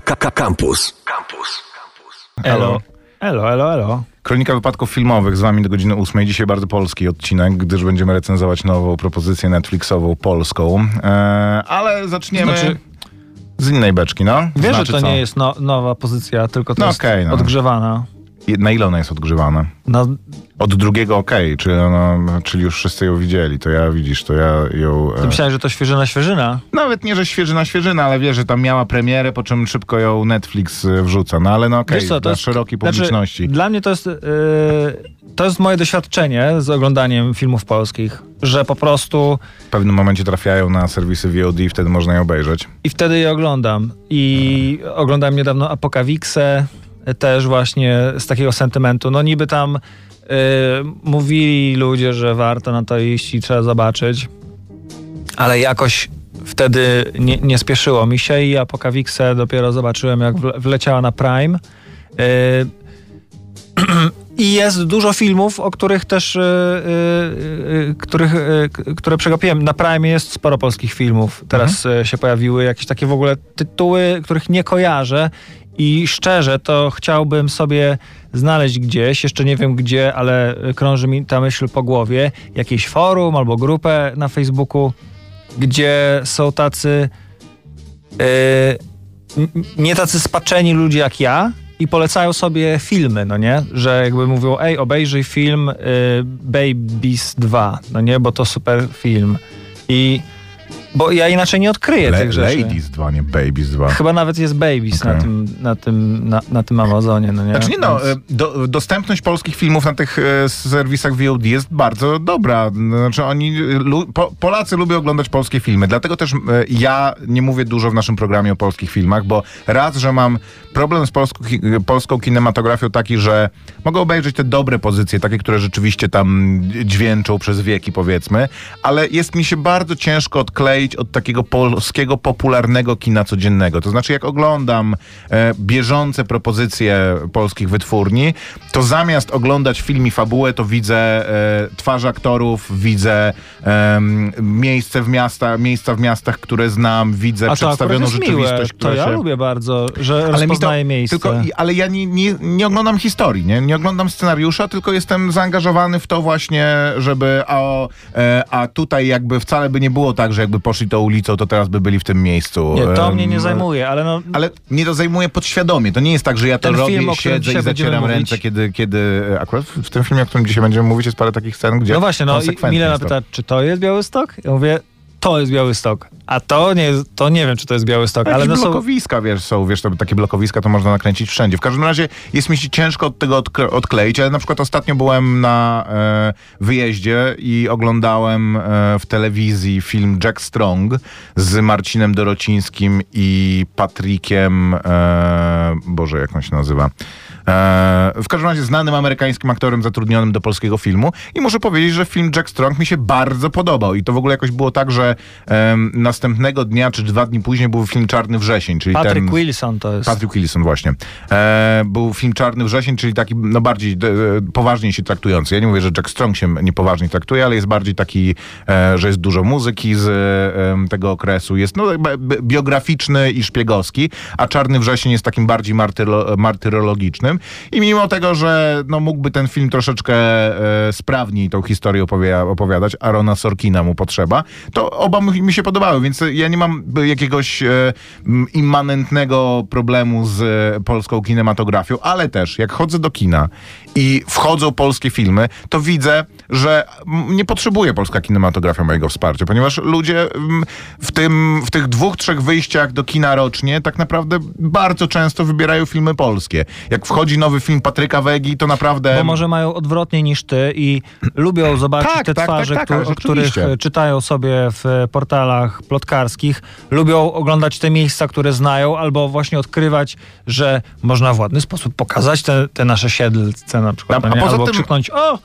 Campus. Campus. Elo. Elo, elo, elo. Kronika wypadków filmowych z wami do godziny 8. Dzisiaj bardzo polski odcinek, gdyż będziemy recenzować nową propozycję Netflixową polską. E, ale zaczniemy Znaczy- z innej beczki, no. Wiesz, znaczy że to co? nie jest no, nowa pozycja, tylko to No jest okej, no. odgrzewana. Na ile ona jest odgrzewana? No, Od drugiego okej, czyli, ona, czyli już wszyscy ją widzieli, to ja widzisz, to ja ją... E, myślałem, że to świeżyna, świeżyna. nawet nie, że świeżyna, świeżyna, ale wiesz, że tam miała premierę, po czym szybko ją Netflix e, wrzuca. No ale no okej, to dla jest- szerokiej Znaczy, publiczności. dla mnie to jest, yy, to jest moje doświadczenie z oglądaniem filmów polskich, że po prostu W pewnym momencie trafiają na serwisy VOD i wtedy można je obejrzeć. i wtedy je oglądam. I oglądałem niedawno Apokawiksę też właśnie z takiego sentymentu. No niby tam yy, mówili ludzie, że warto na to iść i trzeba zobaczyć, ale jakoś wtedy nie, nie spieszyło mi się i Apokawiksę dopiero zobaczyłem, jak wle- wleciała na Prime. Yy, I jest dużo filmów, o których też, yy, których, które przegapiłem. Na Prime jest sporo polskich filmów. Teraz yy, się pojawiły jakieś takie w ogóle tytuły, których nie kojarzę. I szczerze, to chciałbym sobie znaleźć gdzieś, jeszcze nie wiem gdzie, ale krąży mi ta myśl po głowie, jakieś forum albo grupę na Facebooku, gdzie są tacy yy, nie tacy spaczeni ludzie jak ja i polecają sobie filmy, no nie? Że jakby mówią, ej, obejrzyj film y, Babies 2, no nie? Bo to super film. I bo ja inaczej nie odkryję Le- tych rzeczy. Ladies 2, nie Babies 2. Chyba nawet jest Babies Okej. na, tym, na, tym, na, na tym Amazonie, no nie? Znaczy nie no, e, do, dostępność polskich filmów na tych e, serwisach VOD jest bardzo dobra. Znaczy oni, e, po, Polacy lubią oglądać polskie filmy, dlatego też ja nie mówię dużo w naszym programie o polskich filmach, bo raz, że mam problem z polską, polską kinematografią taki, że mogę obejrzeć te dobre pozycje, takie, które rzeczywiście tam dźwięczą przez wieki powiedzmy, ale jest mi się bardzo ciężko odkleić od takiego polskiego popularnego kina codziennego. To znaczy jak oglądam e, bieżące propozycje polskich wytwórni, to zamiast oglądać film i fabułę, to widzę e, twarze aktorów, widzę em, miejsce w miasta, miejsca w miastach, które znam, widzę A to przedstawioną jest rzeczywistość, miłe. To ja się... lubię bardzo, że Ale mi to, rozpoznaję miejsce. tylko, ale ja nie, nie, nie oglądam historii, nie? nie oglądam scenariusza, tylko jestem zaangażowany w to właśnie, żeby a, e, a tutaj jakby wcale by nie było tak, że jakby poszli tą ulicą, to teraz by byli w tym miejscu. Nie, to mnie nie zajmuje, ale no... Ale mnie to zajmuje podświadomie. To nie jest tak, że ja to robię, film, siedzę i zacieram mówić- ręce, kiedy, kiedy... Akurat w tym filmie, o którym dzisiaj będziemy mówić, jest parę takich scen, gdzie No właśnie, no i Milena pyta, czy to jest Białystok? Ja mówię, to jest Białystok. A to nie, to nie wiem, czy to jest Białystok, Ale ale no są... blokowiska, wiesz, są, wiesz, takie blokowiska to można nakręcić wszędzie. W każdym razie jest mi się ciężko od tego odkle- odkleić, ale na przykład ostatnio byłem na e, wyjeździe i oglądałem e, w telewizji film Jack Strong z Marcinem Dorocińskim i Patrykiem, e, Boże, jak on się nazywa? E, w każdym razie znanym amerykańskim aktorem zatrudnionym do polskiego filmu i muszę powiedzieć, że film Jack Strong mi się bardzo podobał i to w ogóle jakoś było tak, że em, następnego dnia czy dwa dni później był film Czarny Wrzesień, czyli Patrick ten... Wilson to jest. Patrick Wilson właśnie. E, był film Czarny Wrzesień, czyli taki no bardziej de, poważniej się traktujący. Ja nie mówię, że Jack Strong się niepoważnie traktuje, ale jest bardziej taki, e, że jest dużo muzyki z e, tego okresu. Jest no, biograficzny i szpiegowski, a Czarny Wrzesień jest takim bardziej martyro, martyrologicznym. I mimo tego, że no, mógłby ten film troszeczkę e, sprawniej tą historię opowie, opowiadać, Arona Sorkina mu potrzeba, to oba mi się podobały, więc ja nie mam jakiegoś e, immanentnego problemu z e, polską kinematografią, ale też jak chodzę do kina i wchodzą polskie filmy, to widzę, że nie potrzebuje polska kinematografia mojego wsparcia, ponieważ ludzie w, tym, w tych dwóch, trzech wyjściach do kina rocznie tak naprawdę bardzo często wybierają filmy polskie. Jak wchodzi nowy film Patryka Wegi, to naprawdę... Bo może mają odwrotnie niż ty i lubią zobaczyć Tak, te tak, twarze, tak, tak, o których e, czytają sobie w portalach plotkarskich. Lubią oglądać te miejsca, które znają, albo właśnie odkrywać, że można w ładny sposób pokazać te, te nasze siedlce na przykład. A- no a nie? poza albo tym- krzyknąć, o,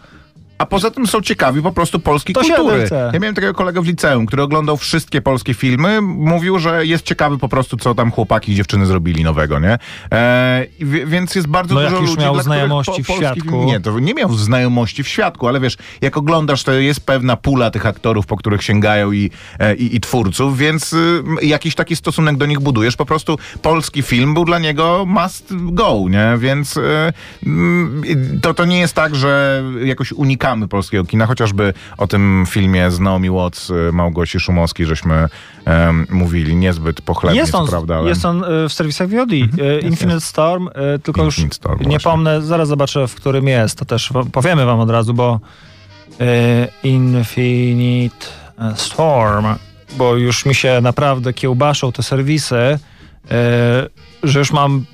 a poza tym są ciekawi po prostu polskiej To kultury. Ja miałem takiego kolegę w liceum, który oglądał wszystkie polskie filmy, mówił, że jest ciekawy po prostu, co tam chłopaki i dziewczyny zrobili nowego, nie? E, więc jest bardzo No dużo jak już ludzi, miał znajomości w polski świadku. Film, nie, to nie miał znajomości w świadku, ale wiesz, jak oglądasz, to jest pewna pula tych aktorów, po których sięgają i, e, i, i twórców, więc y, jakiś taki stosunek do nich budujesz. Po prostu polski film był dla niego must go, nie? Więc y, mm, to, to nie jest tak, że jakoś unikamy polskiego kina, chociażby o tym filmie z Naomi Watts, y, Małgosi Szumowskiej, żeśmy em, mówili niezbyt pochlebnie, Jest on, prawda, ale... jest on e, w serwisach VOD. E, Infinite Storm, e, tylko Infinite już Storm, nie właśnie. pomnę, zaraz zobaczę, w którym jest. To też powiemy wam od razu, bo Infinite Storm, bo już mi się naprawdę kiełbaszą te serwisy, że już mam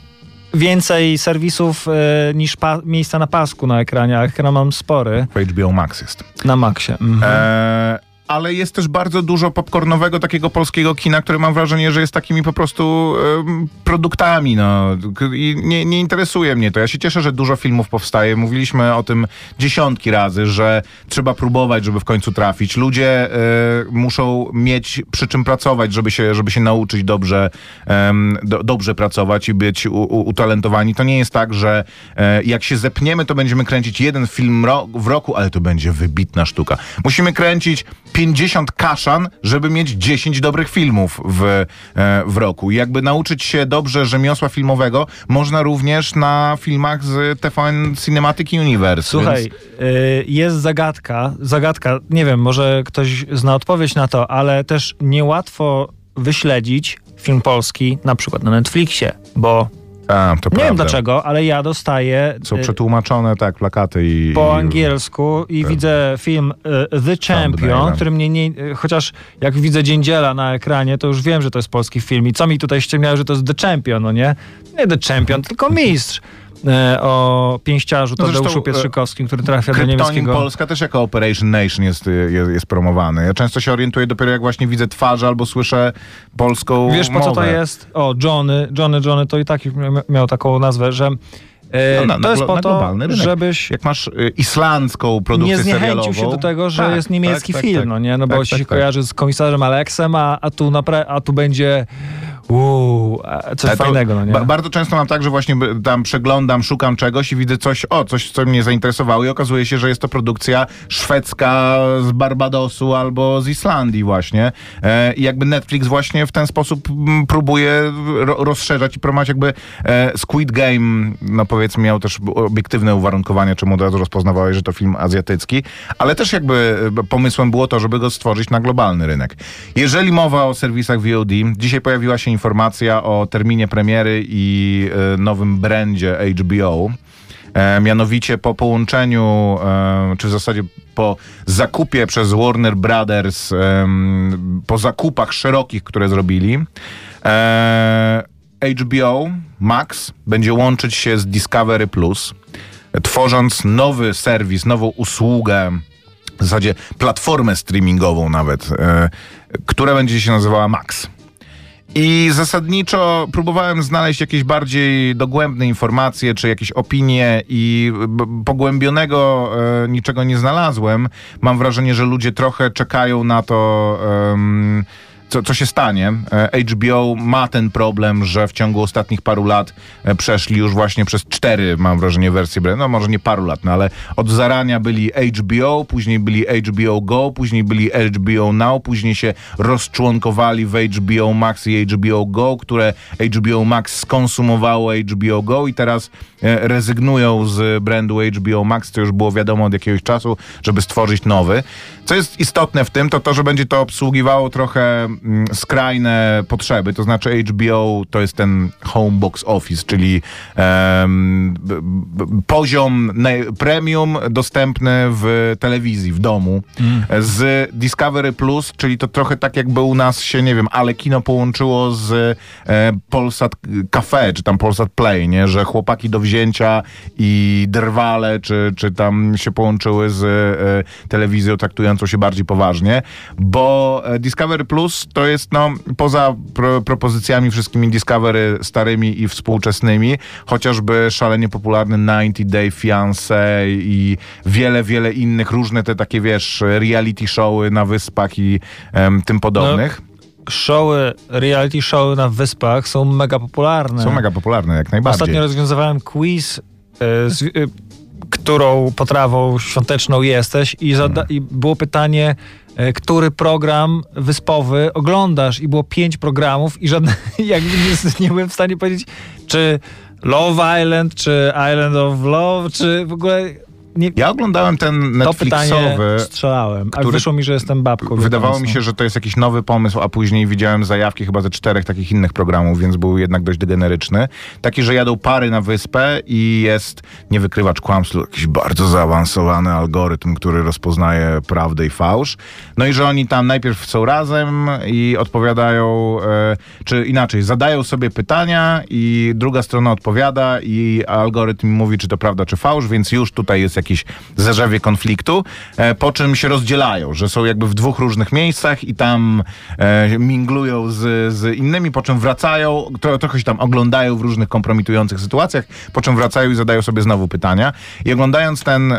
więcej serwisów e, niż miejsca na pasku na ekranie, a ekran mam spory W HBO Max jest. na maksie. Mhm. E, ale jest też bardzo dużo popcornowego takiego polskiego kina, które mam wrażenie, że jest takimi po prostu em, produktami. No. I nie, nie interesuje mnie to. Ja się cieszę, że dużo filmów powstaje. Mówiliśmy o tym dziesiątki razy, że trzeba próbować, żeby w końcu trafić. Ludzie e, muszą mieć przy czym pracować, żeby się, żeby się nauczyć dobrze, em, do, dobrze pracować i być u, u, utalentowani. To nie jest tak, że e, jak się zepniemy, to będziemy kręcić jeden film ro w roku, ale to będzie wybitna sztuka. Musimy kręcić 50 kaszan, żeby mieć 10 dobrych filmów w, e, w roku. I jakby nauczyć się dobrze rzemiosła filmowego można również na filmach z TVN Cinematic Universe. Słuchaj, Więc... y, jest zagadka, zagadka, nie wiem, może ktoś zna odpowiedź na to, ale też niełatwo wyśledzić film polski, na przykład na Netflixie, bo A, nie prawda. wiem dlaczego, ale ja dostaję Są y, przetłumaczone, tak, plakaty i... po angielsku i widzę film y, The Champion, który mnie nie, chociaż jak widzę Dziędziela na ekranie, to już wiem, że to jest polski film i co mi tutaj ściemniało, że to jest The Champion, no nie? Nie The Champion, tylko mistrz. Y, O pięściarzu No Tadeuszu zresztą, e, Pietrzykowskim, który trafia do niemieckiego... Polska też jako Operation Nation jest, jest, jest promowany. Ja często się orientuję dopiero jak właśnie widzę twarze albo słyszę polską Wiesz po co to mowę. jest? O, Johnny, Johnny, Johnny to i tak miał taką nazwę, że e, No, na- to na jest po to, żebyś Jak masz islandzką produkcję nie zniechęcił serialową... się do tego, że Tak, jest niemiecki tak, film, tak, no nie? No bo tak, ci tak, się tak. kojarzy z komisarzem Aleksem, a, a, tu, a tu będzie uuu, coś to fajnego, no nie? Ba- bardzo często mam tak, że właśnie tam przeglądam, szukam czegoś i widzę coś, o, coś, co mnie zainteresowało i okazuje się, że jest to produkcja szwedzka z Barbadosu albo z Islandii właśnie. E, I jakby Netflix właśnie w ten sposób mm, próbuje ro- rozszerzać i promować jakby e, Squid Game, no powiedzmy miał też obiektywne uwarunkowania, czemu od razu rozpoznawałeś, że to film azjatycki, ale też jakby e, pomysłem było to, żeby go stworzyć na globalny rynek. Jeżeli mowa o serwisach VOD, dzisiaj pojawiła się informacja o terminie premiery i e, nowym brandzie HBO. E, mianowicie po połączeniu, e, czy w zasadzie po zakupie przez Warner Brothers, po zakupach szerokich, które zrobili, HBO Max będzie łączyć się z Discovery Plus, tworząc nowy serwis, nową usługę, w zasadzie platformę streamingową nawet, która będzie się nazywała Max. I zasadniczo próbowałem znaleźć jakieś bardziej dogłębne informacje, czy jakieś opinie i pogłębionego e, niczego nie znalazłem. Mam wrażenie, że ludzie trochę czekają na to, em, co, co się stanie. E, HBO ma ten problem, że w ciągu ostatnich paru lat e, przeszli już właśnie przez cztery, mam wrażenie, wersje. No może nie paru lat, no ale od zarania byli HBO, później byli HBO Go, później byli HBO Now, później się rozczłonkowali w HBO Max i HBO Go, które HBO Max skonsumowało HBO Go i teraz e, rezygnują z brandu HBO Max, co już było wiadomo od jakiegoś czasu, żeby stworzyć nowy. Co jest istotne w tym, to to, że będzie to obsługiwało trochę skrajne potrzeby, to znaczy HBO to jest ten home box office, czyli b, poziom premium dostępny w telewizji, w domu, z Discovery Plus, czyli to trochę tak jakby u nas się, nie wiem, ale kino połączyło z e, Polsat Cafe, czy tam Polsat Play, nie? że chłopaki do wzięcia i drwale, czy, czy tam się połączyły z e, telewizją traktującą się bardziej poważnie, bo e, Discovery Plus to jest no, poza pro, propozycjami wszystkimi Discovery starymi i współczesnymi, chociażby szalenie popularny 90 Day Fiancé i wiele, wiele innych, różne te takie, wiesz, reality showy na wyspach i em, tym podobnych. Showy, reality showy na wyspach są mega popularne. Są mega popularne, jak najbardziej. Ostatnio rozwiązywałem quiz, y, z, y, którą potrawą świąteczną jesteś i, zada- i było pytanie, który program wyspowy oglądasz? I było pięć programów i żadne, jakby nie, nie byłem w stanie powiedzieć, czy Love Island, czy Island of Love, czy w ogóle... Nie, Ja oglądałem ten Netflixowy. strzelałem, który- wyszło mi, że jestem babką. Wydawało mi się, że to jest jakiś nowy pomysł, a później widziałem zajawki chyba ze czterech takich innych programów, więc był jednak dość degeneryczny. Taki, że jadą pary na wyspę i jest nie wykrywacz kłamstw, jakiś bardzo zaawansowany algorytm, który rozpoznaje prawdę i fałsz. No i że oni tam najpierw są razem i odpowiadają, e, czy inaczej, zadają sobie pytania i druga strona odpowiada i algorytm mówi, czy to prawda, czy fałsz, więc już tutaj jest jakiś zarzewie konfliktu, e, po czym się rozdzielają, że są jakby w dwóch różnych miejscach i tam e, minglują z, z innymi, po czym wracają, tro, trochę się tam oglądają w różnych kompromitujących sytuacjach, po czym wracają i zadają sobie znowu pytania. I oglądając ten,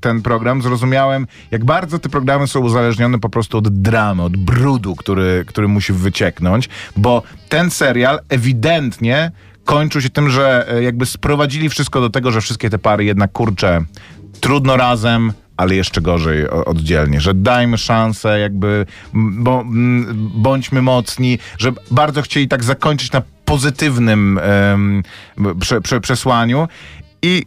ten program, zrozumiałem, jak bardzo te programy są uzależnione po prostu od dramy, od brudu, który, który musi wycieknąć, bo ten serial ewidentnie kończył się tym, że e, jakby sprowadzili wszystko do tego, że wszystkie te pary jednak kurczę trudno razem, ale jeszcze gorzej oddzielnie, że dajmy szansę, jakby bo, bądźmy mocni, że bardzo chcieli tak zakończyć na pozytywnym em, prze, prze, przesłaniu. I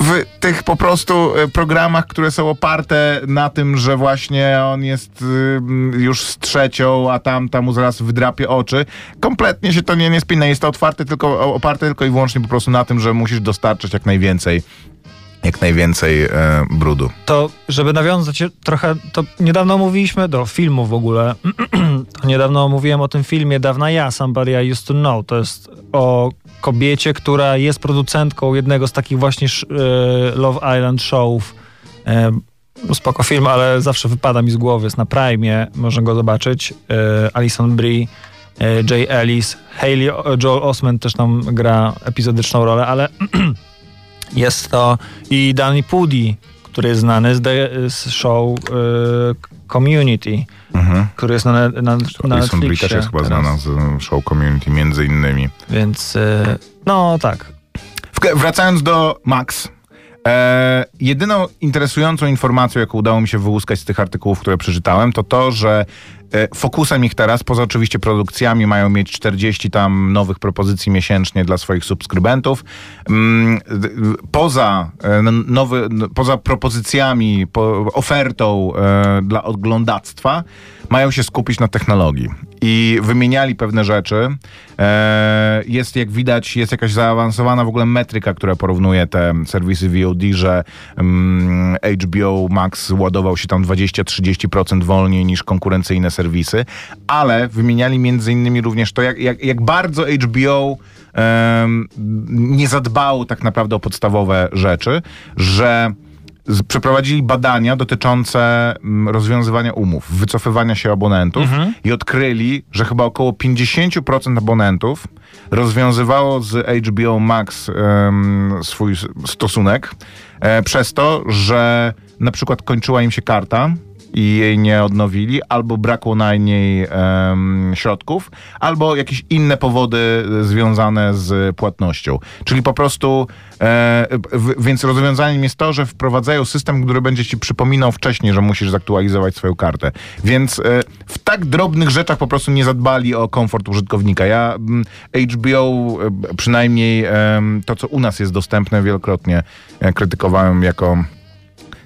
w tych po prostu e, programach, które są oparte na tym, że właśnie on jest ym, już z trzecią, a tamta mu zaraz wydrapie oczy, kompletnie się to nie, nie spina. Jest to otwarte tylko, oparte tylko i wyłącznie po prostu na tym, że musisz dostarczać jak najwięcej jak najwięcej e, brudu. to, żeby nawiązać trochę, to niedawno mówiliśmy do filmu w ogóle. niedawno mówiłem o tym filmie Dawna ja, Somebody I Used to Know. To jest o kobiecie, która jest producentką jednego z takich właśnie e, Love Island showów. E, spoko film, ale zawsze wypada mi z głowy. Jest na Prime, można go zobaczyć. E, Alison Brie, Jay Ellis, Hayley, Joel Osment też tam gra epizodyczną rolę, ale jest to i Danny Pudi, który jest znany z, de, z show y, Community, Mhm. który jest na, na, na Brie Netflixie też jest chyba znana z show community między innymi. Więc y, no tak. Wracając do Max. E, jedyną interesującą informacją, jaką udało mi się wyłuskać z tych artykułów, które przeczytałem, to to, że e, fokusem ich teraz, poza oczywiście produkcjami, mają mieć 40 tam nowych propozycji miesięcznie dla swoich subskrybentów. Mm, poza, e, nowy, poza propozycjami, po, ofertą e, dla oglądactwa, mają się skupić na technologii. I wymieniali pewne rzeczy. E, jest, jak widać, jest jakaś zaawansowana w ogóle metryka, która porównuje te serwisy VOD, że mm, HBO Max ładował się tam 20-30% wolniej niż konkurencyjne serwisy, ale wymieniali między innymi również to, jak, jak, jak bardzo HBO nie zadbało tak naprawdę o podstawowe rzeczy, że przeprowadzili badania dotyczące mm, rozwiązywania umów, wycofywania się abonentów i odkryli, że chyba około 50% abonentów rozwiązywało z HBO Max em, swój stosunek e, przez to, że na przykład kończyła im się karta i jej nie odnowili, albo brakło na niej em, środków, albo jakieś inne powody e, związane z płatnością. Czyli po prostu, e, w, więc rozwiązaniem jest to, że wprowadzają system, który będzie ci przypominał wcześniej, że musisz zaktualizować swoją kartę. Więc e, w tak drobnych rzeczach po prostu nie zadbali o komfort użytkownika. Ja HBO, e, przynajmniej em, to, co u nas jest dostępne, wielokrotnie e, krytykowałem jako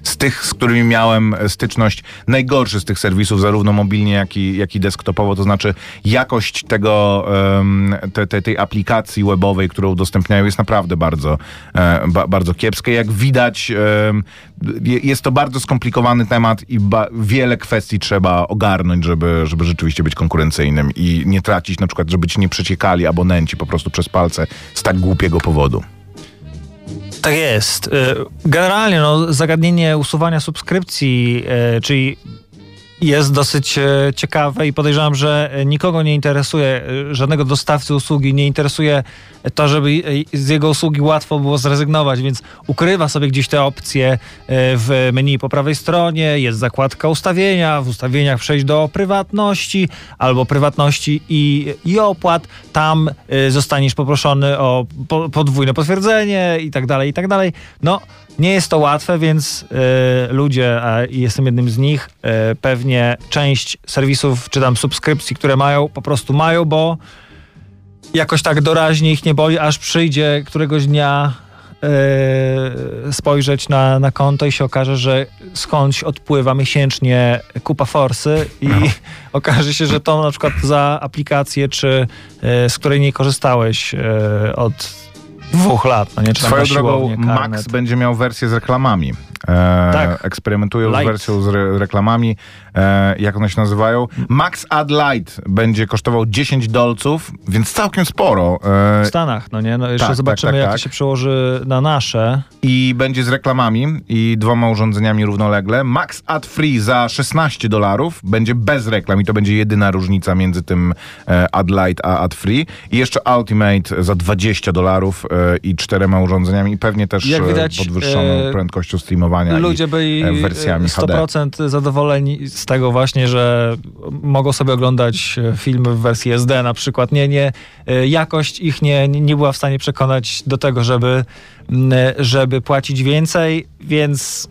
z tych, z którymi miałem e, styczność, najgorszy z tych serwisów, zarówno mobilnie, jak i, jak i desktopowo, to znaczy jakość tego, te, te, tej aplikacji webowej, którą udostępniają, jest naprawdę bardzo, e, ba, bardzo kiepskie. Jak widać, jest to bardzo skomplikowany temat i wiele kwestii trzeba ogarnąć, żeby, żeby rzeczywiście być konkurencyjnym i nie tracić na przykład, żeby ci nie przeciekali abonenci po prostu przez palce z tak głupiego powodu. Tak jest. Y, Generalnie no, zagadnienie usuwania subskrypcji, y, czyli jest dosyć e, ciekawe i podejrzewam, że e, nikogo nie interesuje, e, żadnego dostawcy usługi. Nie interesuje to, żeby z jego usługi łatwo było zrezygnować, więc ukrywa sobie gdzieś te opcje w menu po prawej stronie, jest zakładka ustawienia, w ustawieniach przejść do prywatności albo prywatności i, i opłat, tam zostaniesz poproszony o po, podwójne potwierdzenie i tak dalej, i tak dalej. No, nie jest to łatwe, więc e, ludzie, a jestem jednym z nich, e, pewnie część serwisów czy tam subskrypcji, które mają, po prostu mają, bo jakoś tak doraźnie ich nie boli, aż przyjdzie któregoś dnia e, spojrzeć na, na konto i się okaże, że skądś odpływa miesięcznie kupa forsy i No. okaże się, że to na przykład za aplikację, czy z której nie korzystałeś od dwóch lat, no nie? Tam Swoją drogą siłownię, Max karnet. będzie miał wersję z reklamami. E, Tak. Eksperymentują z Light. wersją z re reklamami. E, jak one się nazywają? Max Ad Light będzie kosztował 10 dolców, więc całkiem sporo. W E, Stanach, no nie? No jeszcze Tak, zobaczymy, tak, tak, jak tak. to się przełoży na nasze. I będzie z reklamami i dwoma urządzeniami równolegle. Max Ad Free za 16 dolarów będzie bez reklam i to będzie jedyna różnica między tym e, Ad Light a Ad Free. I jeszcze Ultimate za 20 dolarów e, i czterema urządzeniami i pewnie też Jak widać, podwyższoną prędkością streamowania Ludzie i byli wersjami HD. 100% zadowoleni z tego właśnie, że mogą sobie oglądać e, filmy w wersji SD na przykład. Nie, nie, e, jakość ich nie, nie była w stanie przekonać do tego, żeby, m, żeby płacić więcej, więc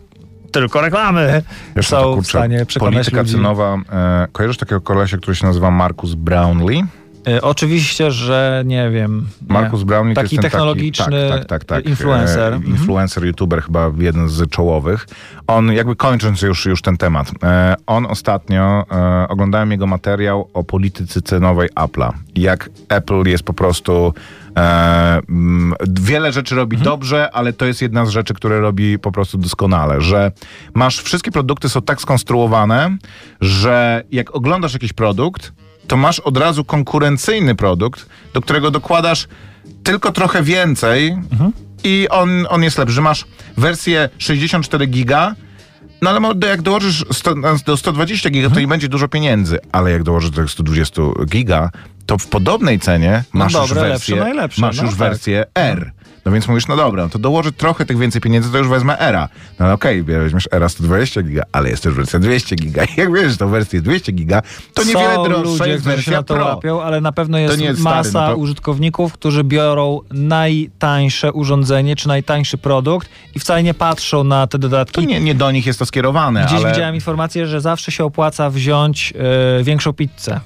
tylko reklamy są w kurczę, stanie przekonać Polityka ludzi. cenowa. E, kojarzysz takiego kolesia, który się nazywa Marcus Brownlee? E, Oczywiście, że nie wiem. Nie. Marcus Brownlee to Taki jest ten technologiczny taki, tak, tak, tak, influencer. E, Mhm. influencer, youtuber chyba jeden z czołowych. On, jakby kończąc już, już ten temat, e, on ostatnio, e, oglądałem jego materiał o polityce cenowej Apple'a. Jak Apple jest po prostu e, mm, wiele rzeczy robi Mhm. dobrze, ale to jest jedna z rzeczy, które robi po prostu doskonale, że masz, wszystkie produkty są tak skonstruowane, że jak oglądasz jakiś produkt, to masz od razu konkurencyjny produkt, do którego dokładasz tylko trochę więcej i on, on jest lepszy. Masz wersję 64 giga, no ale jak dołożysz 100, do 120 giga, to i będzie dużo pieniędzy, ale jak dołożysz do tych 120 giga, to w podobnej cenie No masz już dobre, wersję, lepsze, najlepsze, masz no już tak. wersję R. No więc mówisz, no dobra, no to dołożę trochę tych więcej pieniędzy, to już wezmę Era. No ale okej, weźmiesz Era 120 giga, ale jest też wersja 200 giga. I jak wiesz, to wersję 200 giga, to niewiele Są droższa ludzie, jest wersja na to Pro. łapią, ale na pewno jest, jest stary, masa no to- użytkowników, którzy biorą najtańsze urządzenie czy najtańszy produkt i wcale nie patrzą na te dodatki. To nie, nie do nich jest to skierowane, Gdzieś ale widziałem informację, że zawsze się opłaca wziąć e, większą pizzę.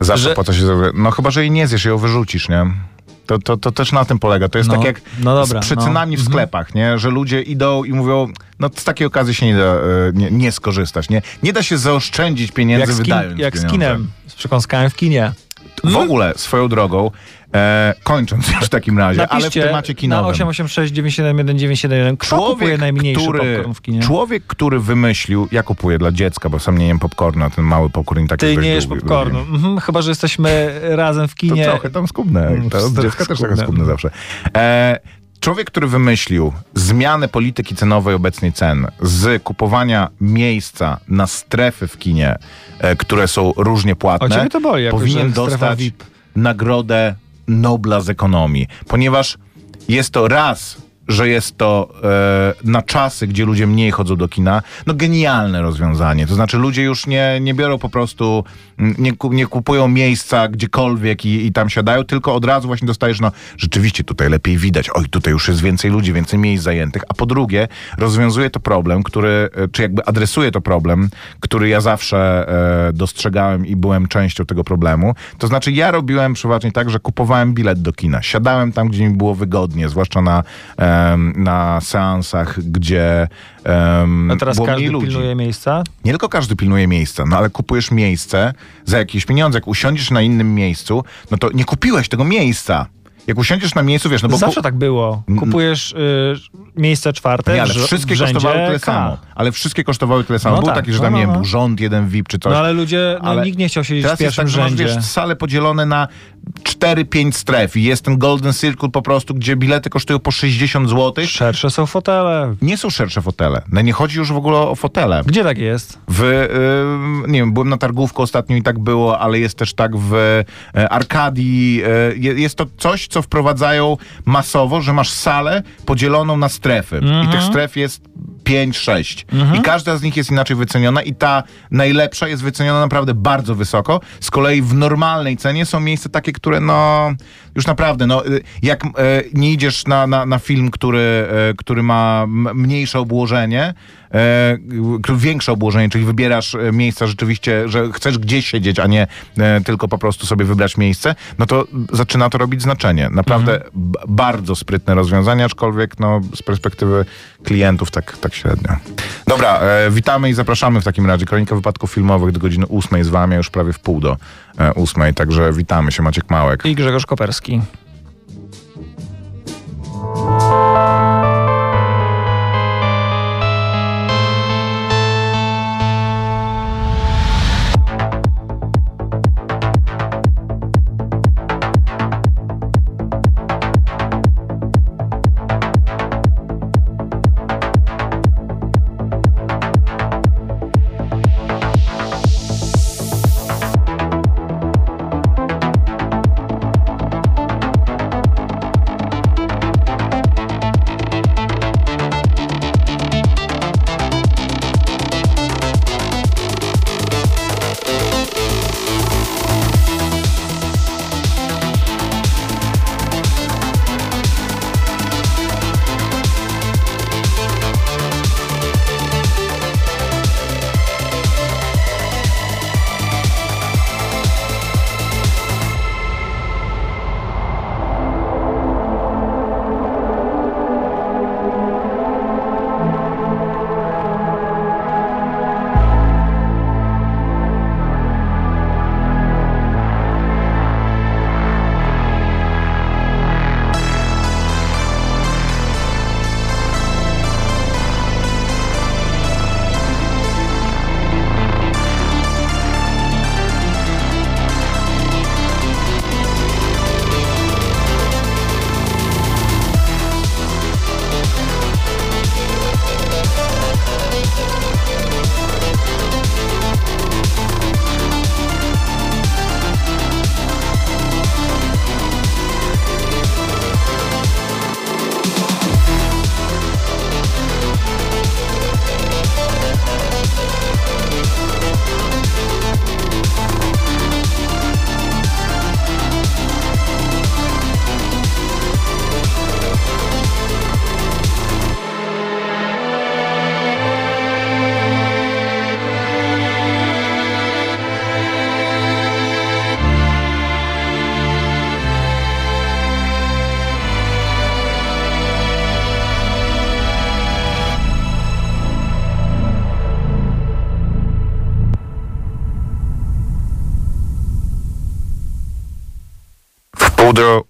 zawsze że- po co się. No chyba, że jej nie zjesz, ją wyrzucisz, nie? To, to, to też na tym polega. To jest No, tak jak no dobra, z przecenami no. w sklepach, nie? Że ludzie idą i mówią, no z takiej okazji się nie da e, nie, nie skorzystać, nie? Nie da się zaoszczędzić pieniędzy Jak z, kin, wydając jak z pieniądze. kinem, z przekąskami w kinie. W ogóle, swoją drogą, e, kończąc już w takim razie, ale w Napiszcie temacie na kinowym. 886 971 971 kto kupuje najmniejszy który, popcorn w kinie? człowiek, który wymyślił, ja kupuję dla dziecka, bo sam nie jem popcornu, ten mały popcorn i tak Ty nie jesz popcornu. Mhm, chyba, że jesteśmy razem w To kinie. trochę tam skubne. Mm, To dziecka też trochę skubne zawsze. E, człowiek, który wymyślił zmianę polityki cenowej obecnej cen z kupowania miejsca na strefy w kinie, e, które są różnie płatne, to boli, powinien dostać nagrodę Nobla z ekonomii, ponieważ jest to raz że jest to e, na czasy, gdzie ludzie mniej chodzą do kina, no genialne rozwiązanie. To znaczy ludzie już nie, nie biorą po prostu, nie, nie kupują miejsca gdziekolwiek i, i tam siadają, tylko od razu właśnie dostajesz, no rzeczywiście tutaj lepiej widać, oj tutaj już jest więcej ludzi, więcej miejsc zajętych, a po drugie rozwiązuje to problem, który, e, czy jakby adresuje to problem, który ja zawsze e, dostrzegałem i byłem częścią tego problemu. To znaczy ja robiłem przeważnie tak, że kupowałem bilet do kina, siadałem tam, gdzie mi było wygodnie, zwłaszcza na, em, na seansach, gdzie em, A teraz każdy ludzi. pilnuje miejsca. Nie tylko każdy pilnuje miejsca, no ale kupujesz miejsce za jakieś pieniądze. Jak usiądziesz na innym miejscu, no to nie kupiłeś tego miejsca. Jak usiądziesz na miejscu, wiesz, no bo Zawsze tak było. Kupujesz y, miejsce czwarte. Nie, ale wszystkie w rzędzie kosztowały tyle K. samo. Ale wszystkie kosztowały tyle samo. No Było tak, takie, że no, tam, no, nie wiem, no. był rząd, jeden VIP czy coś. No ale ludzie, no Ale nikt nie chciał siedzieć w Teraz jest pierwszym tak, rzędzie. wiesz, sale podzielone na 4-5 stref i jest ten Golden Circle po prostu, gdzie bilety kosztują po 60 zł. Szersze są fotele. Nie są szersze fotele. No nie chodzi już w ogóle o fotele. Gdzie tak jest? W, y, nie wiem, byłem na targówku ostatnio i tak było, ale jest też tak w y, Arkadii. Y, je- jest to coś, co wprowadzają masowo, że masz salę podzieloną na strefy. I tych stref jest 5-6. I każda z nich jest inaczej wyceniona i ta najlepsza jest wyceniona naprawdę bardzo wysoko. Z kolei w normalnej cenie są miejsca takie, które no już naprawdę, no y, jak y, nie idziesz na, na, na film, który, y, który ma mniejsze obłożenie, e, większe obłożenie, czyli wybierasz e, miejsca rzeczywiście, że chcesz gdzieś siedzieć, a nie e, tylko po prostu sobie wybrać miejsce, no to zaczyna to robić znaczenie. Naprawdę b- bardzo sprytne rozwiązanie, aczkolwiek no, z perspektywy klientów tak, tak średnio. Dobra, e, witamy i zapraszamy w takim razie. Kronika wypadków filmowych do godziny ósmej z wami, już prawie w pół do e, ósmej, także witamy się, Maciek Małek. I Grzegorz Koperski.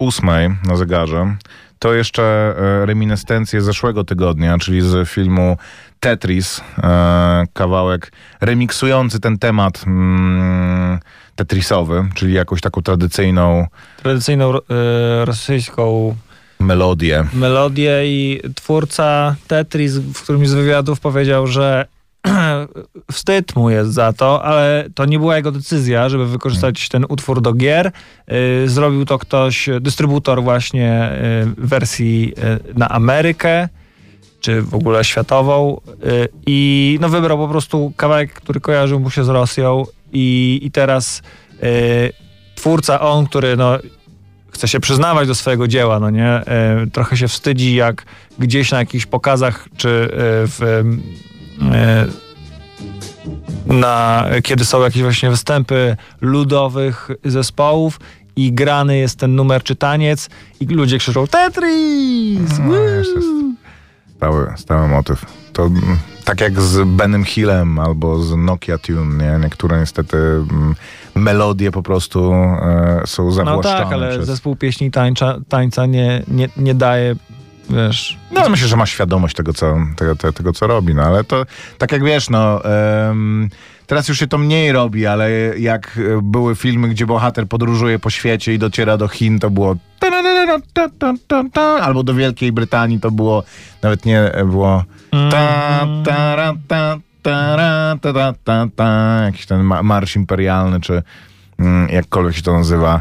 Ósmej na zegarze. To jeszcze e, reminiscencje zeszłego tygodnia, czyli z filmu Tetris. E, kawałek remiksujący ten temat mm, tetrisowy, czyli jakąś taką tradycyjną Tradycyjną e, rosyjską melodię. melodię i twórca Tetris w którymś z wywiadów powiedział, że wstyd mu jest za to, ale to nie była jego decyzja, żeby wykorzystać ten utwór do gier. Y, Zrobił to ktoś, dystrybutor właśnie y, wersji y, na Amerykę, czy w ogóle światową i no wybrał po prostu kawałek, który kojarzył mu się z Rosją i, i teraz twórca, on, który no chce się przyznawać do swojego dzieła, no nie? Trochę się wstydzi, jak gdzieś na jakichś pokazach, czy w... E, na, kiedy są jakieś właśnie występy ludowych zespołów i grany jest ten numer czy taniec i ludzie krzyczą Tetris! No. Stały, stały motyw. To mm, tak jak z Benem Hillem albo z Nokia Tune, nie? Niektóre niestety mm, melodie po prostu e, są No zawłaszczone tak, ale przez... zespół pieśni tańcza, tańca nie, nie, nie daje wiesz... No myślę, że ma świadomość tego, co, tego, tego, tego co robi, no ale to tak jak wiesz, no... em, Teraz już się to mniej robi, ale jak e, były filmy, gdzie bohater podróżuje po świecie i dociera do Chin, to było albo do Wielkiej Brytanii to było nawet nie e, było ta, ta, ta, ta, ta, ta, ta, jakiś ten ma- marsz imperialny, czy mm, jakkolwiek się to nazywa.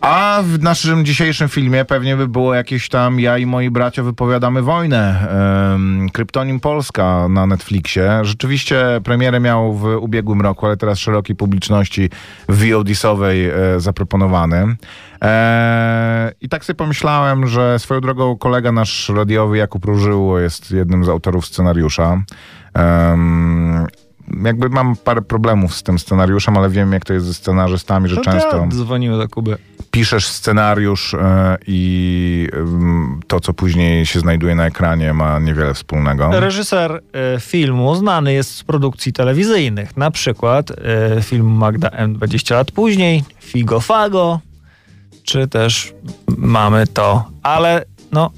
A w naszym dzisiejszym filmie pewnie by było jakieś tam ja i moi bracia wypowiadamy wojnę. Um, Kryptonim Polska na Netflixie. Rzeczywiście premierę miał w ubiegłym roku, ale teraz szerokiej publiczności VOD-sowej e, zaproponowany. E, I tak sobie pomyślałem, że swoją drogą kolega nasz radiowy Jakub Różyło jest jednym z autorów scenariusza. Jakby mam parę problemów z tym scenariuszem, ale wiem jak to jest ze scenarzystami, że No często ja dzwoniłem do Kuby. Piszesz scenariusz e, i ym, to, co później się znajduje na ekranie, ma niewiele wspólnego. Reżyser e, filmu znany jest z produkcji telewizyjnych. Na przykład e, film Magda M 20 lat później, Figo Fago, czy też mamy to. Ale no,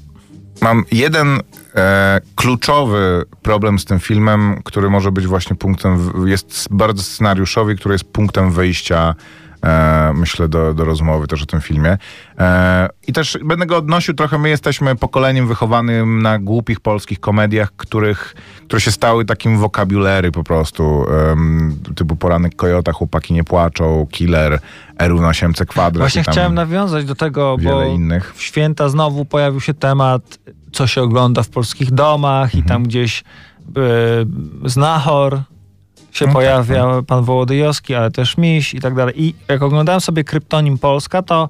Mam jeden e, kluczowy problem z tym filmem, który może być właśnie punktem, jest bardzo scenariuszowy, który jest punktem wyjścia, myślę, do, do rozmowy też o tym filmie. E, I też będę go odnosił trochę, my jesteśmy pokoleniem wychowanym na głupich polskich komediach, których, które się stały takim wokabulery po prostu, typu Poranek Kojota, Chłopaki nie płaczą, Killer, R równa 8C kwadrat. właśnie chciałem nawiązać do tego, bo innych. w święta znowu pojawił się temat, co się ogląda w polskich domach Mhm. i tam gdzieś e, Znachor się No tak, pojawia, pan Wołodyjowski, ale też Miś i tak dalej. I jak oglądałem sobie Kryptonim Polska, to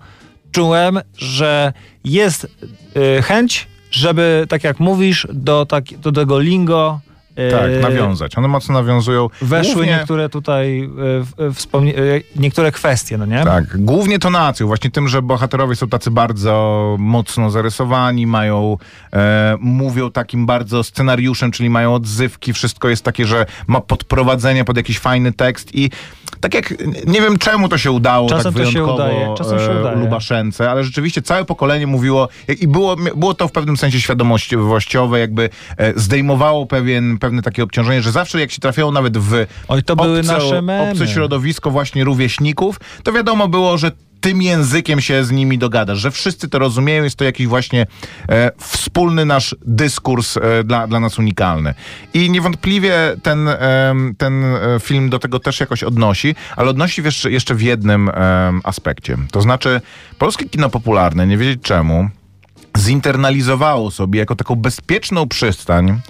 czułem, że jest e, chęć, żeby, tak jak mówisz, do, tak, do tego lingo Tak, nawiązać. One mocno nawiązują. weszły Głównie- niektóre tutaj e, w- wspomnie, e, niektóre kwestie, no nie? Tak, głównie tonacją, właśnie tym, że bohaterowie są tacy bardzo mocno zarysowani, mają, e, mówią takim bardzo scenariuszem, czyli mają odzywki, wszystko jest takie, że ma podprowadzenie pod jakiś fajny tekst i tak jak, nie wiem czemu to się udało Czasem tak to się wyjątkowo udaje, czasem się e, udaje. Lubaszence, ale rzeczywiście całe pokolenie mówiło i było, było to w pewnym sensie świadomościowe, jakby e, zdejmowało pewien, pewne takie obciążenie, że zawsze jak się trafiało nawet w Oj, to były obce, nasze memy. obce środowisko właśnie rówieśników, to wiadomo było, że tym językiem się z nimi dogadasz, że wszyscy to rozumieją, jest to jakiś właśnie e, wspólny nasz dyskurs e, dla, dla nas unikalny. I niewątpliwie ten, em, ten e, film do tego też jakoś odnosi, ale odnosi jeszcze, jeszcze w jednym aspekcie. To znaczy, polskie kino popularne, nie wiedzieć czemu, zinternalizowało sobie jako taką bezpieczną przystań,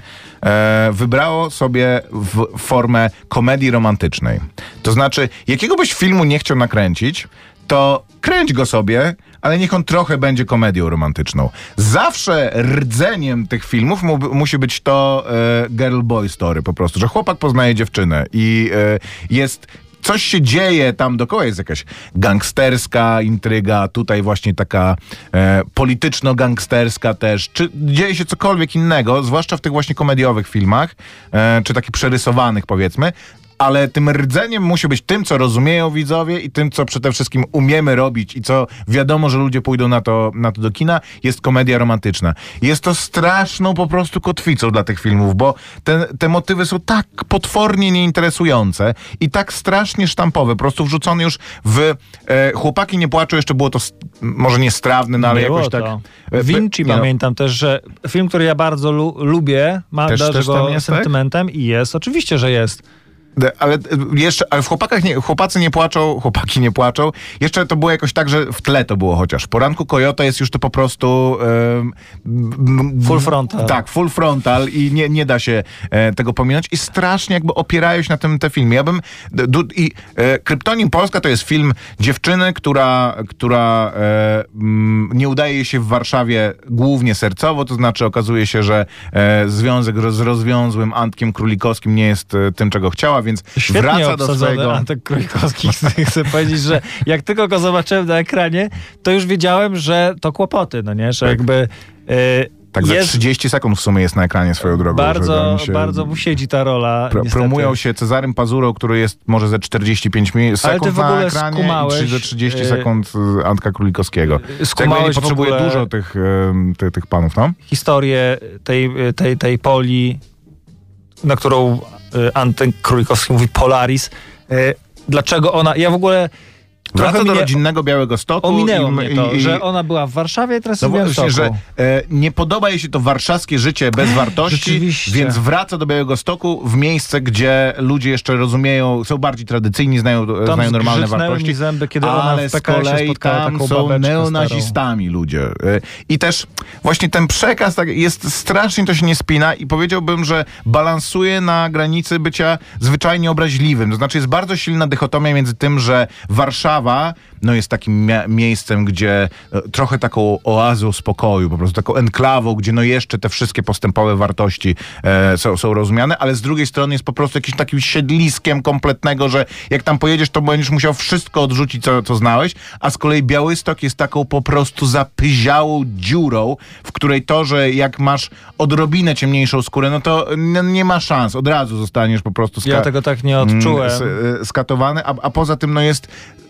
e, wybrało sobie w formę komedii romantycznej. To znaczy, jakiego byś filmu nie chciał nakręcić, to kręć go sobie, ale niech on trochę będzie komedią romantyczną. Zawsze rdzeniem tych filmów mu, musi być to e, girl boy story po prostu, że chłopak poznaje dziewczynę i e, jest coś się dzieje tam dookoła, jest jakaś gangsterska intryga, tutaj właśnie taka e, polityczno-gangsterska też, czy dzieje się cokolwiek innego, zwłaszcza w tych właśnie komediowych filmach, e, czy takich przerysowanych powiedzmy, ale tym rdzeniem musi być tym, co rozumieją widzowie i tym, co przede wszystkim umiemy robić i co wiadomo, że ludzie pójdą na to, na to do kina, jest komedia romantyczna. Jest to straszną po prostu kotwicą dla tych filmów, bo te, te motywy są tak potwornie nieinteresujące i tak strasznie sztampowe, po prostu wrzucone już w e, Chłopaki nie płaczą, jeszcze było to może nie strawne, no ale Było jakoś tak... to. e, Vinci no, pamiętam też, że film, który ja bardzo lu- lubię, ma Też- też go tak? sentymentem i jest, oczywiście, że jest. Ale e, jeszcze, ale w chłopakach nie, chłopacy nie płaczą, chłopaki nie płaczą. Jeszcze to było jakoś tak, że w tle to było chociaż. Poranku Kojota jest już to po prostu... em, m- Full frontal. Tak, full frontal i nie, nie da się e, tego pominąć. I strasznie jakby opierają się na tym te filmy. Ja bym... du- I e, Kryptonim Polska to jest film dziewczyny, która, która e, m, nie udaje jej się w Warszawie głównie sercowo, to znaczy okazuje się, że e, związek z rozwiązłym Antkiem Królikowskim nie jest e, tym, czego chciała, więc Świetnie wraca do swojego... Antek Królikowski. Chcę powiedzieć, że jak tylko go zobaczyłem na ekranie, to już wiedziałem, że to kłopoty, no nie? Że Tak. jakby... y, Tak za Jest- 30 sekund w sumie jest na ekranie swoją drogą. Bardzo, się bardzo mu siedzi ta rola. Pro, promują się Cezarym Pazurą, który jest może ze 45 mi- sekund na ekranie skumałeś, i czy ze 30 y, sekund y, Antka Królikowskiego. Jakby skumałeś w potrzebuje dużo tych, ty, tych panów, no? historię tej, tej, tej Poli, na którą y, Antek Królikowski mówi Polaris. Y, Dlaczego ona... Ja w ogóle... Wraca trochę do mnie rodzinnego Białego Stoku. Ominęło i- mnie to, i- i- że ona była w Warszawie, teraz No jest w właśnie, Białymstoku. że e, nie podoba jej się to warszawskie życie bez wartości, więc wraca do Białego Stoku w miejsce, gdzie ludzie jeszcze rozumieją, są bardziej tradycyjni, znają, Tam znają normalne wartości. zęby, kiedy ona ale z kolei tam są neonazistami ludzie. E, I też właśnie ten przekaz tak, jest strasznie to się nie spina i powiedziałbym, że balansuje na granicy bycia zwyczajnie obraźliwym. To znaczy jest bardzo silna dychotomia między tym, że Warszawa no, jest takim miejscem, gdzie e, trochę taką oazą spokoju, po prostu taką enklawą, gdzie no jeszcze te wszystkie postępowe wartości e, są, są rozumiane, ale z drugiej strony jest po prostu jakimś takim siedliskiem kompletnego, że jak tam pojedziesz, to będziesz musiał wszystko odrzucić, co, co znałeś, a z kolei Białystok jest taką po prostu zapyziałą dziurą, w której to, że jak masz odrobinę ciemniejszą skórę, no to nie ma szans, od razu zostaniesz po prostu Ja tego tak nie mm, odczułem. s- e, skatowany, a, a poza tym no jest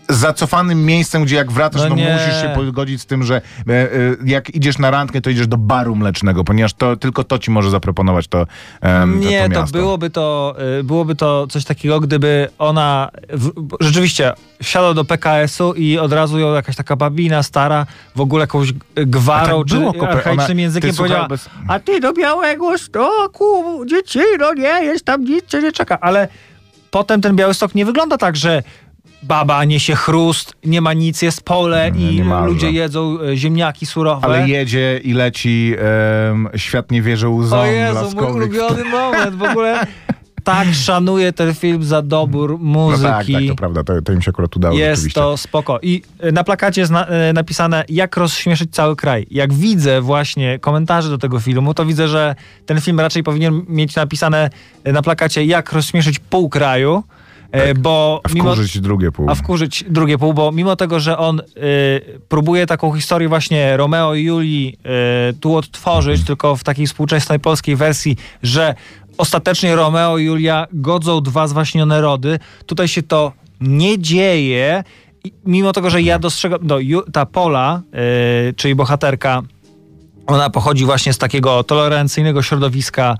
zacofanym miejscem, gdzie jak wracasz, No no, musisz się pogodzić z tym, że e, e, jak idziesz na randkę, to idziesz do baru mlecznego, ponieważ to tylko to ci może zaproponować to, to, Nie, to to byłoby to, y, byłoby to coś takiego, gdyby ona w, rzeczywiście wsiadła do PKS-u i od razu ją jakaś taka babina stara, w ogóle jakąś gwarą tak czy było, archaicznym ona- językiem ty, powiedziała, bez- a ty do Białego Stoku, dzieci, no nie, jest tam nic, cię nie czeka. Ale potem ten Białystok nie wygląda tak, że baba niesie chrust, nie ma nic, jest pole i ludzie jedzą e, ziemniaki surowe. Ale jedzie i leci, em, świat nie wierzy łzom O Jezu, mój ulubiony moment. W ogóle tak szanuję ten film za dobór No muzyki. tak, tak, to prawda, to, to im się akurat udało Jest to spoko. I y, na plakacie jest na, y, napisane, jak rozśmieszyć cały kraj. Jak widzę właśnie komentarze do tego filmu, to widzę, że ten film raczej powinien mieć napisane na plakacie, jak rozśmieszyć pół kraju, bo Tak. A mimo... wkurzyć drugie pół. A wkurzyć drugie pół, bo mimo tego, że on y, próbuje taką historię właśnie Romeo i Julii y, tu odtworzyć, tylko w takiej współczesnej polskiej wersji, że ostatecznie Romeo i Julia godzą dwa zwaśnione rody, tutaj się to nie dzieje. I mimo tego, że ja dostrzegam, no, ta Pola, y, czyli bohaterka, ona pochodzi właśnie z takiego tolerancyjnego środowiska,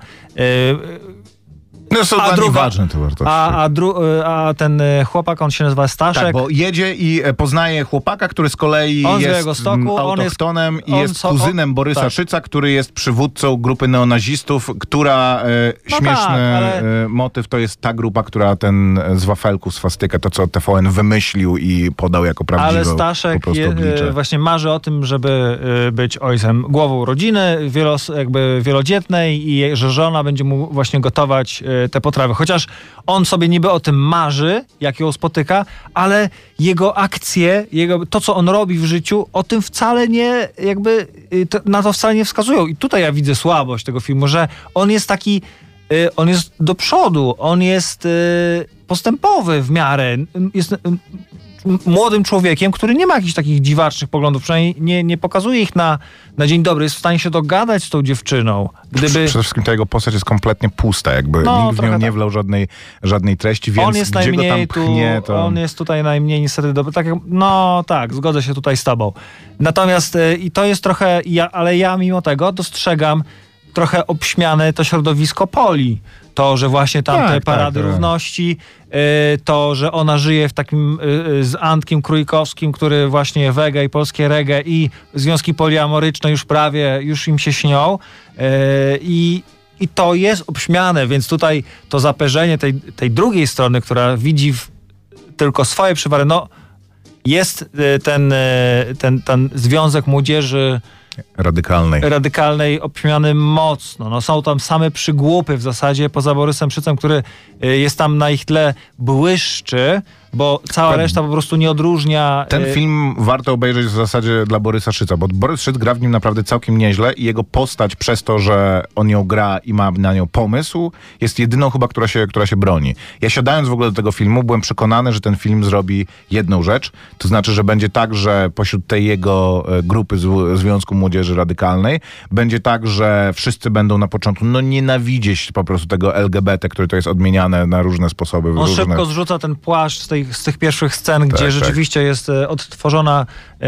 No są a dla druga- ważne te wartości. a, a, dru, y, a ten y, chłopak, on się nazywa Staszek. Tak, bo jedzie i e, poznaje chłopaka, który z kolei On z jest Białegostoku, mm, on jest- autochtonem i on jest kuzynem on- Borysa tak. Szyca, który jest przywódcą grupy neonazistów, która e, No śmieszny tak, ale- e, motyw to jest ta grupa, która ten e, z wafelku, swastykę, to co TVN wymyślił i podał jako prawdziwą Ale Staszek je, e, właśnie marzy o tym, żeby e, być ojcem, głową rodziny, wielos, jakby wielodzietnej i że żona będzie mu właśnie gotować e, te potrawy. Chociaż on sobie niby o tym marzy, jak ją spotyka, ale jego akcje, jego, to co on robi w życiu, o tym wcale nie, jakby to, na to wcale nie wskazują. I tutaj ja widzę słabość tego filmu, że on jest taki y, on jest do przodu, on jest y, postępowy w miarę. Jest y, młodym człowiekiem, który nie ma jakichś takich dziwacznych poglądów, przynajmniej nie, nie pokazuje ich na, na dzień dobry, jest w stanie się dogadać z tą dziewczyną. Gdyby Przede wszystkim ta jego postać jest kompletnie pusta, jakby No, nikt w nią nie tak. wlał żadnej, żadnej treści, więc on jest gdzie go tam najmniej pchnie, tu, to... on jest tutaj najmniej niestety dobry. Tak, jak- no tak, zgodzę się tutaj z tobą. Natomiast y, i to jest trochę, ja, ale ja mimo tego dostrzegam trochę obśmiane to środowisko Poli. To, że właśnie tam Tak, te tak, parady tak. równości, y, to, że ona żyje w takim y, y, z Antkiem Krójkowskim, który właśnie wege i polskie reggae i związki poliamoryczne już prawie, już im się śnią. I i to jest obśmiane, więc tutaj to zaperzenie tej, tej drugiej strony, która widzi tylko swoje przywary, no jest ten, ten, ten związek młodzieży Radykalnej. radykalnej obśmiany mocno. No, są tam same przygłupy w zasadzie, poza Borysem Szycem, który y, jest tam na ich tle błyszczy bo cała reszta po prostu nie odróżnia... Ten y, film warto obejrzeć w zasadzie dla Borysa Szyca, bo Borys Szyc gra w nim naprawdę całkiem nieźle i jego postać przez to, że on ją gra i ma na nią pomysł, jest jedyną chyba, która się, która się broni. Ja siadając w ogóle do tego filmu, byłem przekonany, że ten film zrobi jedną rzecz, to znaczy, że będzie tak, że pośród tej jego e, grupy Związku Młodzieży Radykalnej będzie tak, że wszyscy będą na początku no nienawidzieć po prostu tego LGBT, które to jest odmieniane na różne sposoby. On różne... szybko zrzuca ten płaszcz z, tej, z tych pierwszych scen, gdzie tak. rzeczywiście jest e, odtworzona e,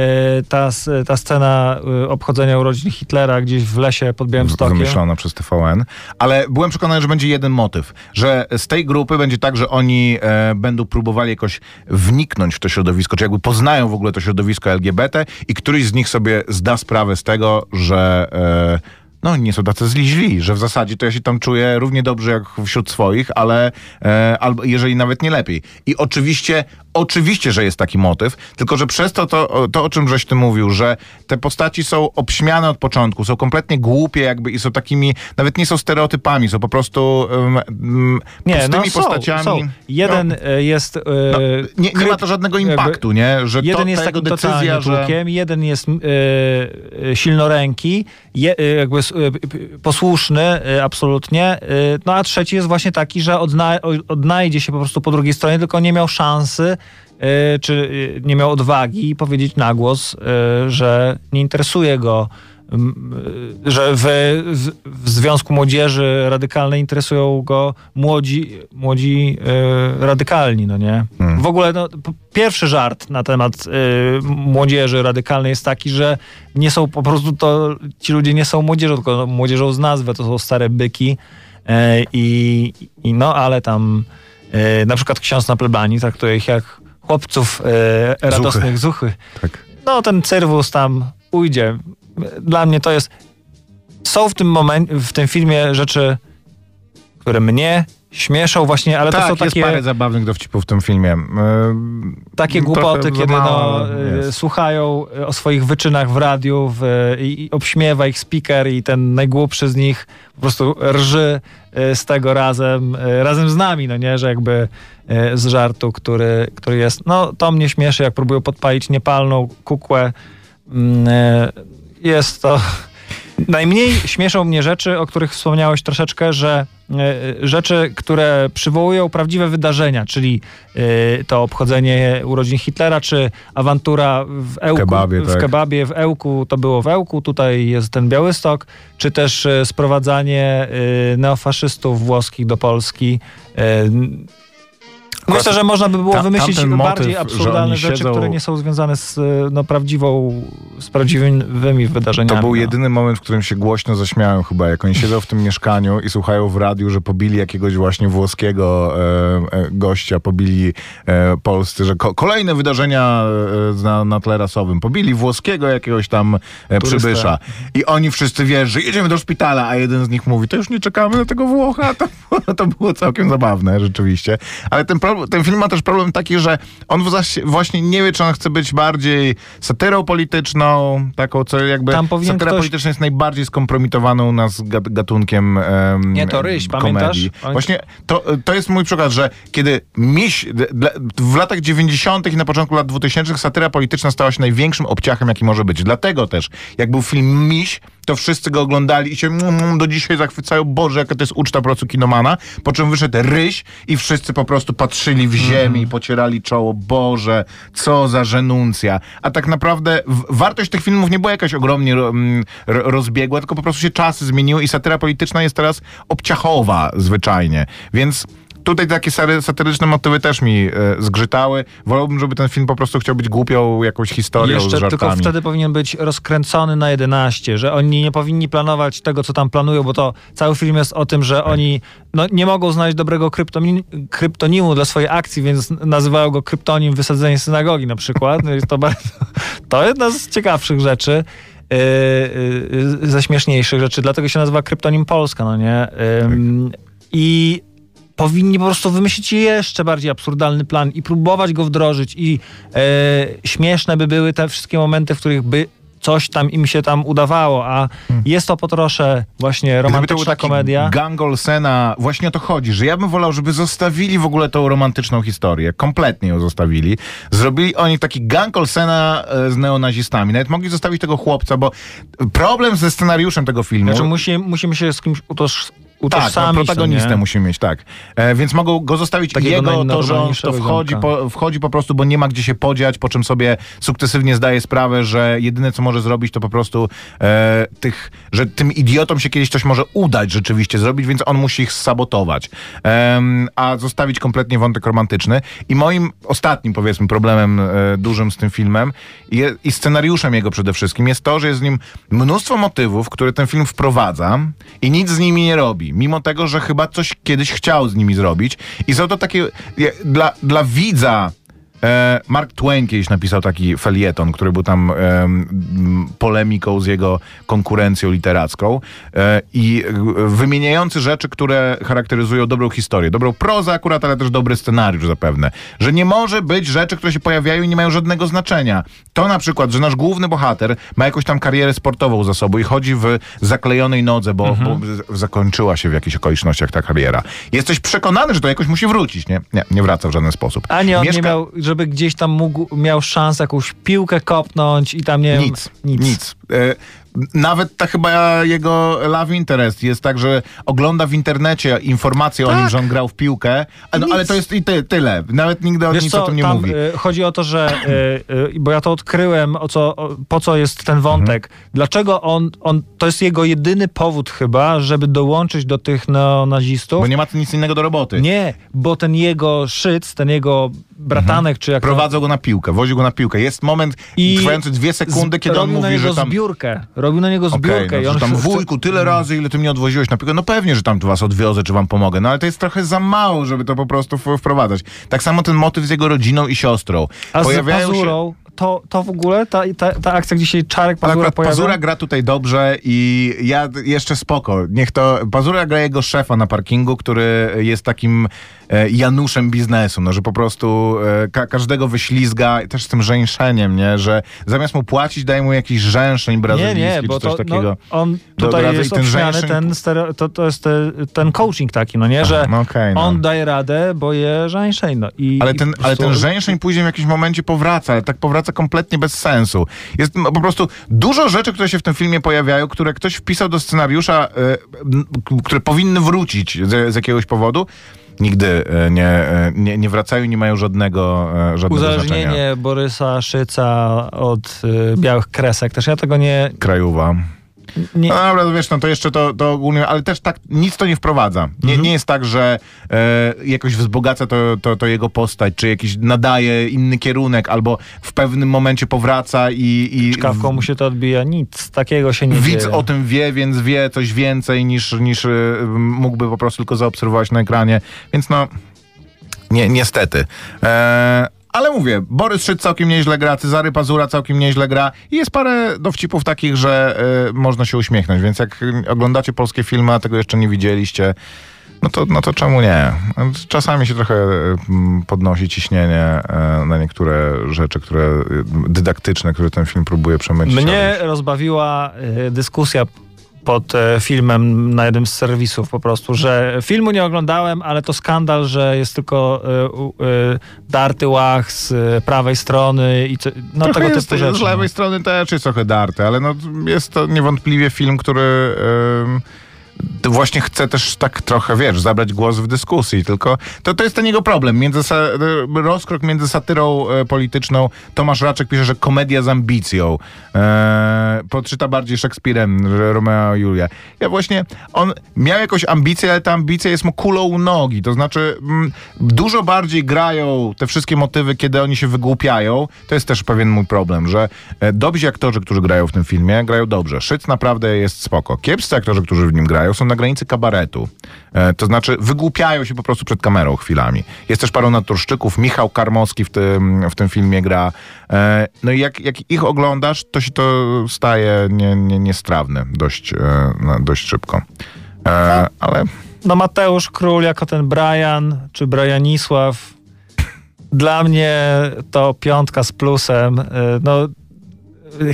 ta, s- ta scena e, obchodzenia urodzin Hitlera gdzieś w lesie pod Białymstokiem. wymyślona przez TVN, ale byłem przekonany, że będzie jeden motyw, że z tej grupy będzie tak, że oni e, będą próbowali jakoś wniknąć w to środowisko, czy jakby poznają w ogóle to środowisko LGBT i któryś z nich sobie zda sprawę z tego, że e, no nie są tacy źli, źli, że w zasadzie to ja się tam czuję równie dobrze jak wśród swoich, ale e, albo jeżeli nawet nie lepiej. I oczywiście, oczywiście, że jest taki motyw, tylko że przez to, to, to o czym żeś ty mówił, że te postaci są obśmiane od początku, są kompletnie głupie jakby i są takimi, nawet nie są stereotypami, są po prostu um, um, Nie, pustymi no są, postaciami. są. Jeden e, jest... e, No, nie, nie ma to żadnego impaktu, nie? Że Jeden to, jest takim decyzja, że... tłukiem, jeden jest e, e, silnoręki, je, jakby e, posłuszny absolutnie, no a trzeci jest właśnie taki, że odna, odnajdzie się po prostu po drugiej stronie, tylko nie miał szansy, czy e, nie miał odwagi powiedzieć na głos, e, że nie interesuje go e, że w, w, Związku Młodzieży Radykalnej interesują go młodzi, młodzi e, radykalni, no nie? Hmm. W ogóle no, pierwszy żart na temat e, młodzieży radykalnej jest taki, że nie są po prostu to, ci ludzie nie są młodzieżą, tylko młodzieżą z nazwy, to są stare byki e, i, no, ale tam e, na przykład ksiądz na plebanii traktuje ich jak chłopców e, radosnych zuchy Tak. no ten cyrwus tam ujdzie. Dla mnie to jest. Są w tym momencie, w tym filmie rzeczy, które mnie śmieszą właśnie, ale tak, to są jest takie, parę zabawnych dowcipów w tym filmie. Ehm, takie głupoty, kiedy no, y, jest. słuchają y, o swoich wyczynach w radiu w, i, i obśmiewa ich speaker i ten najgłupszy z nich po prostu rży z tego razem, razem z nami, no nie, że jakby z żartu, który, który jest, no to mnie śmieszy, jak próbują podpalić niepalną kukłę. Mm, y, Jest to... Najmniej śmieszą mnie rzeczy, o których wspomniałeś troszeczkę, że e, rzeczy, które przywołują prawdziwe wydarzenia, czyli e, to obchodzenie urodzin Hitlera, czy awantura w Ełku, Kebabie, w tak. kebabie w Ełku, to było w Ełku, tutaj jest ten Białystok, czy też e, sprowadzanie e, neofaszystów włoskich do Polski. Myślę, że można by było Ta- wymyślić bardziej motyw, absurdalne rzeczy, siedzą- które nie są związane z e, no, prawdziwą, z prawdziwymi wydarzeniami. To był no. jedyny moment, w którym się głośno zaśmiałem chyba, jak oni siedzą w tym mieszkaniu i słuchają w radiu, że pobili jakiegoś właśnie włoskiego e, e, gościa, pobili e, polscy, że ko- kolejne wydarzenia e, na, na tle rasowym, pobili włoskiego jakiegoś tam e, przybysza. I oni wszyscy wiesz, że jedziemy do szpitala, a jeden z nich mówi, to już nie czekamy na tego Włocha. To, to było całkiem zabawne, rzeczywiście. Ale ten, problem, ten film ma też problem taki, że on właśnie nie wie, czy on chce być bardziej satyrą polityczną, taką, co jakby Tam satyra ktoś- polityczna jest najbardziej skompromitowaną u nas gat- gatunkiem em, Nie, to Ryś, komedii. pamiętasz? On- Właśnie to, to jest mój przykład, że kiedy miś, w latach 90. i na początku lat 2000 satyra polityczna stała się największym obciachem, jaki może być. Dlatego też, jak był film Miś, to wszyscy go oglądali i się do dzisiaj zachwycają, Boże, jaka to jest uczta po prostu kinomana, po czym wyszedł Ryś i wszyscy po prostu patrzyli w ziemię i pocierali czoło, Boże, co za żenuncja. A tak naprawdę wartość tych filmów nie była jakaś ogromnie ro- mm, ro- rozbiegła, tylko po prostu się czasy zmieniły i satyra polityczna jest teraz obciachowa zwyczajnie. Więc tutaj takie satyryczne motywy też mi e, zgrzytały. Wolałbym, żeby ten film po prostu chciał być głupią jakąś historią z Jeszcze żartami. tylko wtedy powinien być rozkręcony na 11, że oni nie powinni planować tego, co tam planują, bo to cały film jest o tym, że oni no, nie mogą znaleźć dobrego kryptonim, kryptonimu dla swojej akcji, więc nazywają go kryptonim wysadzenie synagogi na przykład. No i to, bardzo, to jedna z ciekawszych rzeczy. Yy, yy, ze śmieszniejszych rzeczy, dlatego się nazywa kryptonim Polska, no nie? Ym, I powinni po prostu wymyślić jeszcze bardziej absurdalny plan i próbować go wdrożyć i e, śmieszne by były te wszystkie momenty, w których by coś tam im się tam udawało, a jest to po trosze właśnie romantyczna taki komedia. Gang Olsena, właśnie o to chodzi, że ja bym wolał, żeby zostawili w ogóle tą romantyczną historię, kompletnie ją zostawili. Zrobili oni taki gang Olsena e, z neonazistami. Nawet mogli zostawić tego chłopca, bo problem ze scenariuszem tego filmu... Znaczy musi, musimy się z kimś utoż, tak, no, utożsamić. protagonistę no nie? musimy mieć, tak. E, więc mogą go zostawić Takiego jego, to, że on to wchodzi po, wchodzi po prostu, bo nie ma gdzie się podziać, po czym sobie sukcesywnie zdaje sprawę, że jedyne, co może zrobić, to po prostu e, tych, że tym idiotom się kiedyś coś może udać rzeczywiście zrobić, więc on musi ich sabotować. Em, a zostawić kompletnie wątek romantyczny. I moim ostatnim, powiedzmy, problemem e, dużym z tym filmem je, i scenariuszem jego przede wszystkim jest to, że jest w nim mnóstwo motywów, które ten film wprowadza i nic z nimi nie robi. Mimo tego, że chyba coś kiedyś chciał z nimi zrobić. I są to takie dla, dla widza. E, Mark Twain kiedyś napisał taki felieton, który był tam em, m, polemiką z jego konkurencją literacką e, i wymieniający rzeczy, które charakteryzują dobrą historię. Dobrą prozę akurat, ale też dobry scenariusz zapewne. Że nie może być rzeczy, które się pojawiają i nie mają żadnego znaczenia. To na przykład, że nasz główny bohater ma jakąś tam karierę sportową za sobą i chodzi w zaklejonej nodze, bo, bo z- zakończyła się w jakichś okolicznościach ta kariera. Jesteś przekonany, że to jakoś musi wrócić. Nie, nie, nie wraca w żaden sposób. A nie, on nie Mieszka- miał, żeby gdzieś tam mógł, miał szansę jakąś piłkę kopnąć i tam nie wiem, Nic, nic. Nawet ta chyba jego love interest jest tak, że ogląda w internecie informacje o nim, że on grał w piłkę, no, Tak. Nic. ale to jest i ty, tyle. Nawet nigdy o Wiesz nic co, o tym nie tam mówi. y, chodzi o to, że y, y, bo ja to odkryłem, o co, o, po co jest ten wątek. Mhm. Dlaczego on, on, to jest jego jedyny powód chyba, żeby dołączyć do tych neonazistów. Bo nie ma tu nic innego do roboty. Nie, bo ten jego szyc, ten jego bratanek, czy jak to- Prowadzą go na piłkę, woził go na piłkę. Jest moment trwający dwie sekundy, kiedy on mówi, że tam... zbiórkę. Robił na niego zbiórkę. i no, on że tam wujku, tyle razy, ile ty mnie odwoziłeś na piłkę. No pewnie, że tam was odwiozę, czy wam pomogę. No ale to jest trochę za mało, żeby to po prostu wprowadzać. Tak samo ten motyw z jego rodziną i siostrą. A z Pojawiają się- Pazurą, to, to w ogóle, ta, ta, ta akcja, gdzie się Czarek Ale Pazura akurat pojawia... Pazura gra tutaj dobrze i ja jeszcze spoko. Niech to. Pazura gra jego szefa na parkingu, który jest takim e, Januszem biznesu, no, że po prostu e, ka każdego wyślizga, też z tym żeńszeniem, nie? Że zamiast mu płacić, daje mu jakiś Nie, brazylijski, nie, czy bo coś to, takiego. no, on Do- tutaj i jest ten żeńszeń- ten, stereo, to, to jest te, ten coaching taki, no nie, że no okej, no. on daje radę, bo je żeńszeń, no i... Ale i ten, ale prostu- ten żeńszeń później w jakimś momencie powraca, ale tak powraca kompletnie bez sensu. Jest po prostu dużo rzeczy, które się w tym filmie pojawiają, które ktoś wpisał do scenariusza, e, które powinny wrócić z, z jakiegoś powodu. Nigdy e, nie, e, nie, nie wracają i nie mają żadnego, żadnego znaczenia. Uzależnienie Borysa Szyca od białych kresek, też ja tego nie... Krajowa. Nie No dobra, to wiesz, no to jeszcze to, to ogólnie, ale też tak nic to nie wprowadza. Nie, Mhm. nie jest tak, że e, jakoś wzbogaca to, to, to jego postać, czy jakiś nadaje inny kierunek, albo w pewnym momencie powraca i... i czkawką mu się to odbija, nic takiego się nie Widz dzieje. o tym wie, więc wie coś więcej niż, niż y, mógłby po prostu tylko zaobserwować na ekranie. Więc no, nie, niestety. E, ale mówię, Borys Szyc całkiem nieźle gra, Cezary Pazura całkiem nieźle gra i jest parę dowcipów takich, że y, można się uśmiechnąć. Więc jak oglądacie polskie filmy, a tego jeszcze nie widzieliście, no to, no to czemu nie? Czasami się trochę y, m, podnosi ciśnienie y, na niektóre rzeczy, które y, dydaktyczne, które ten film próbuje przemycić. Mnie rozbawiła y, dyskusja pod e, filmem na jednym z serwisów po prostu, że filmu nie oglądałem, ale to skandal, że jest tylko y, y, darty łach z y, prawej strony i co, no Trochę tego jest, typu rzeczy. Z lewej strony też jest trochę darte, ale no, jest to niewątpliwie film, który to właśnie chce też tak trochę, wiesz, zabrać głos w dyskusji, tylko to, to jest ten jego problem. Między sa, rozkrok między satyrą e, polityczną. Tomasz Raczek pisze, że komedia z ambicją. E, podczyta bardziej Szekspirem, Romeo i Julia. Ja właśnie, on miał jakąś ambicję, ale ta ambicja jest mu kulą u nogi. To znaczy, mm, dużo bardziej grają te wszystkie motywy, kiedy oni się wygłupiają. To jest też pewien mój problem, że e, dobrzy aktorzy, którzy grają w tym filmie, grają dobrze. Szyc naprawdę jest spoko. Kiepscy aktorzy, którzy w nim grają, są na granicy kabaretu. E, to znaczy, wygłupiają się po prostu przed kamerą chwilami. Jest też paru naturszczyków. Michał Karmowski w tym, w tym filmie gra. E, no i jak, jak ich oglądasz, to się to staje nie, nie, niestrawne dość, e, no, dość szybko. E, ale No Mateusz Król jako ten Brian, czy Brianisław, dla mnie to piątka z plusem. Y, No,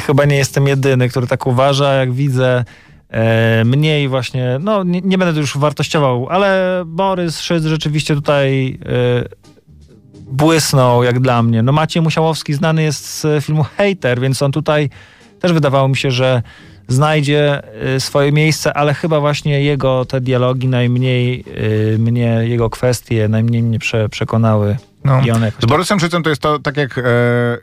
chyba nie jestem jedyny, który tak uważa, jak widzę e, mniej właśnie, no nie, nie będę już wartościował, ale Borys Szyc rzeczywiście tutaj e, błysnął jak dla mnie. No Maciej Musiałowski znany jest z filmu Hater, więc on tutaj też wydawało mi się, że znajdzie y, swoje miejsce, ale chyba właśnie jego te dialogi najmniej mnie, jego kwestie najmniej mnie prze, przekonały. No. Jakoś Z Borysem Szycem to jest to tak jak, e,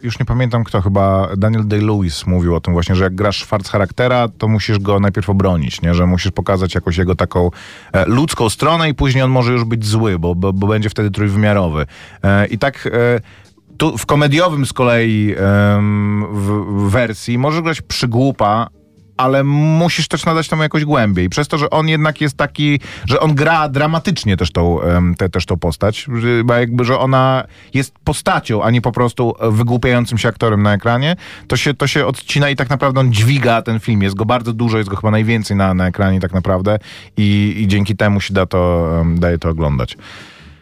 już nie pamiętam kto, chyba Daniel Day-Lewis mówił o tym właśnie, że jak grasz Schwarz charaktera, to musisz go najpierw obronić, nie? że musisz pokazać jakąś jego taką e, ludzką stronę i później on może już być zły, bo, bo, bo będzie wtedy trójwymiarowy. E, I tak... E, tu w komediowym z kolei em, w, w wersji możesz grać przygłupa, ale musisz też nadać temu jakoś głębiej. Przez to, że on jednak jest taki, że on gra dramatycznie też tą, te, też tą postać, że- jakby, że ona jest postacią, a nie po prostu wygłupiającym się aktorem na ekranie, to się, to się odcina i tak naprawdę on dźwiga ten film. Jest go bardzo dużo, jest go chyba najwięcej na, na ekranie tak naprawdę i, i dzięki temu się da to, daje to oglądać.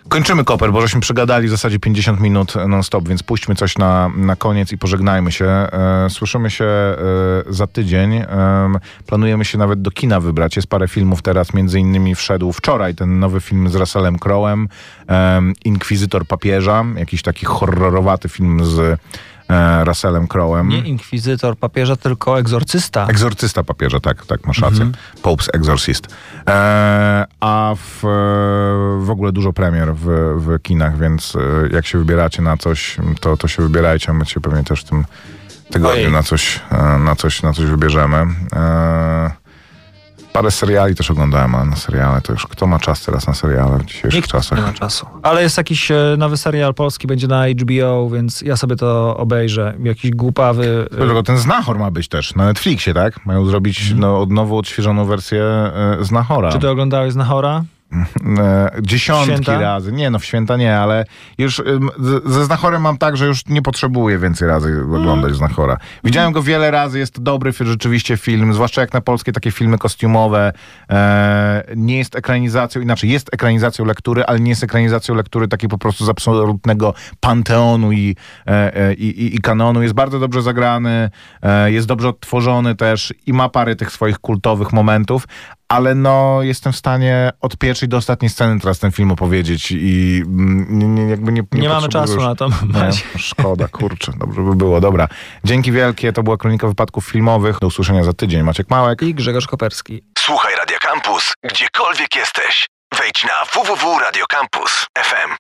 Kończymy koper, bo żeśmy przegadali w zasadzie 50 minut non-stop, więc puśćmy coś na, na koniec i pożegnajmy się. E, słyszymy się e, za tydzień. Em, planujemy się nawet do kina wybrać. Jest parę filmów teraz, między innymi wszedł wczoraj ten nowy film z Russellem Crowe'em, em, Inkwizytor papieża, jakiś taki horrorowaty film z e, Russellem Crowe'em. Nie inkwizytor papieża, tylko egzorcysta. Egzorcysta papieża, tak, tak, masz rację. Mhm. Pope's Exorcist. E, a w, e, w ogóle dużo premier w, w kinach, więc e, jak się wybieracie na coś, to, to się wybierajcie, a my się pewnie też w tym tygodniu Ojej. na coś, na, coś, na coś wybierzemy. E, parę seriali też oglądałem, ale na seriale to już kto ma czas teraz na seriale w dzisiejszych Nikt czasach? nie ma czasu. Ale jest jakiś e, nowy serial polski, będzie na HBO, więc ja sobie to obejrzę. Jakiś głupawy... e, Tylko ten Znachor ma być też na Netflixie, tak? Mają zrobić no, od nowo odświeżoną wersję e, Znachora. Czy ty oglądałeś Znachora? E, dziesiątki Święta? razy. Nie, no w święta nie, ale już ze Znachorem mam tak, że już nie potrzebuję więcej razy oglądać Znachora. Widziałem go wiele razy, jest to dobry rzeczywiście film, zwłaszcza jak na polskie takie filmy kostiumowe. E, nie jest ekranizacją, inaczej jest ekranizacją lektury, ale nie jest ekranizacją lektury takiej po prostu z absolutnego panteonu i, e, i, i, i kanonu. Jest bardzo dobrze zagrany, jest dobrze odtworzony też i ma parę tych swoich kultowych momentów, ale no jestem w stanie od pierwszej do ostatniej sceny teraz ten film opowiedzieć i mm, nie, nie, jakby nie Nie, mamy potrzebuję czasu już- na to. Nie, Maciej. szkoda, kurczę, dobrze by było. Dobra, dzięki wielkie, to była Kronika Wypadków Filmowych. Do usłyszenia za tydzień. Maciek Małek. I Grzegorz Koperski. Słuchaj Radio Campus, gdziekolwiek jesteś. Wejdź na www.radiocampus.fm.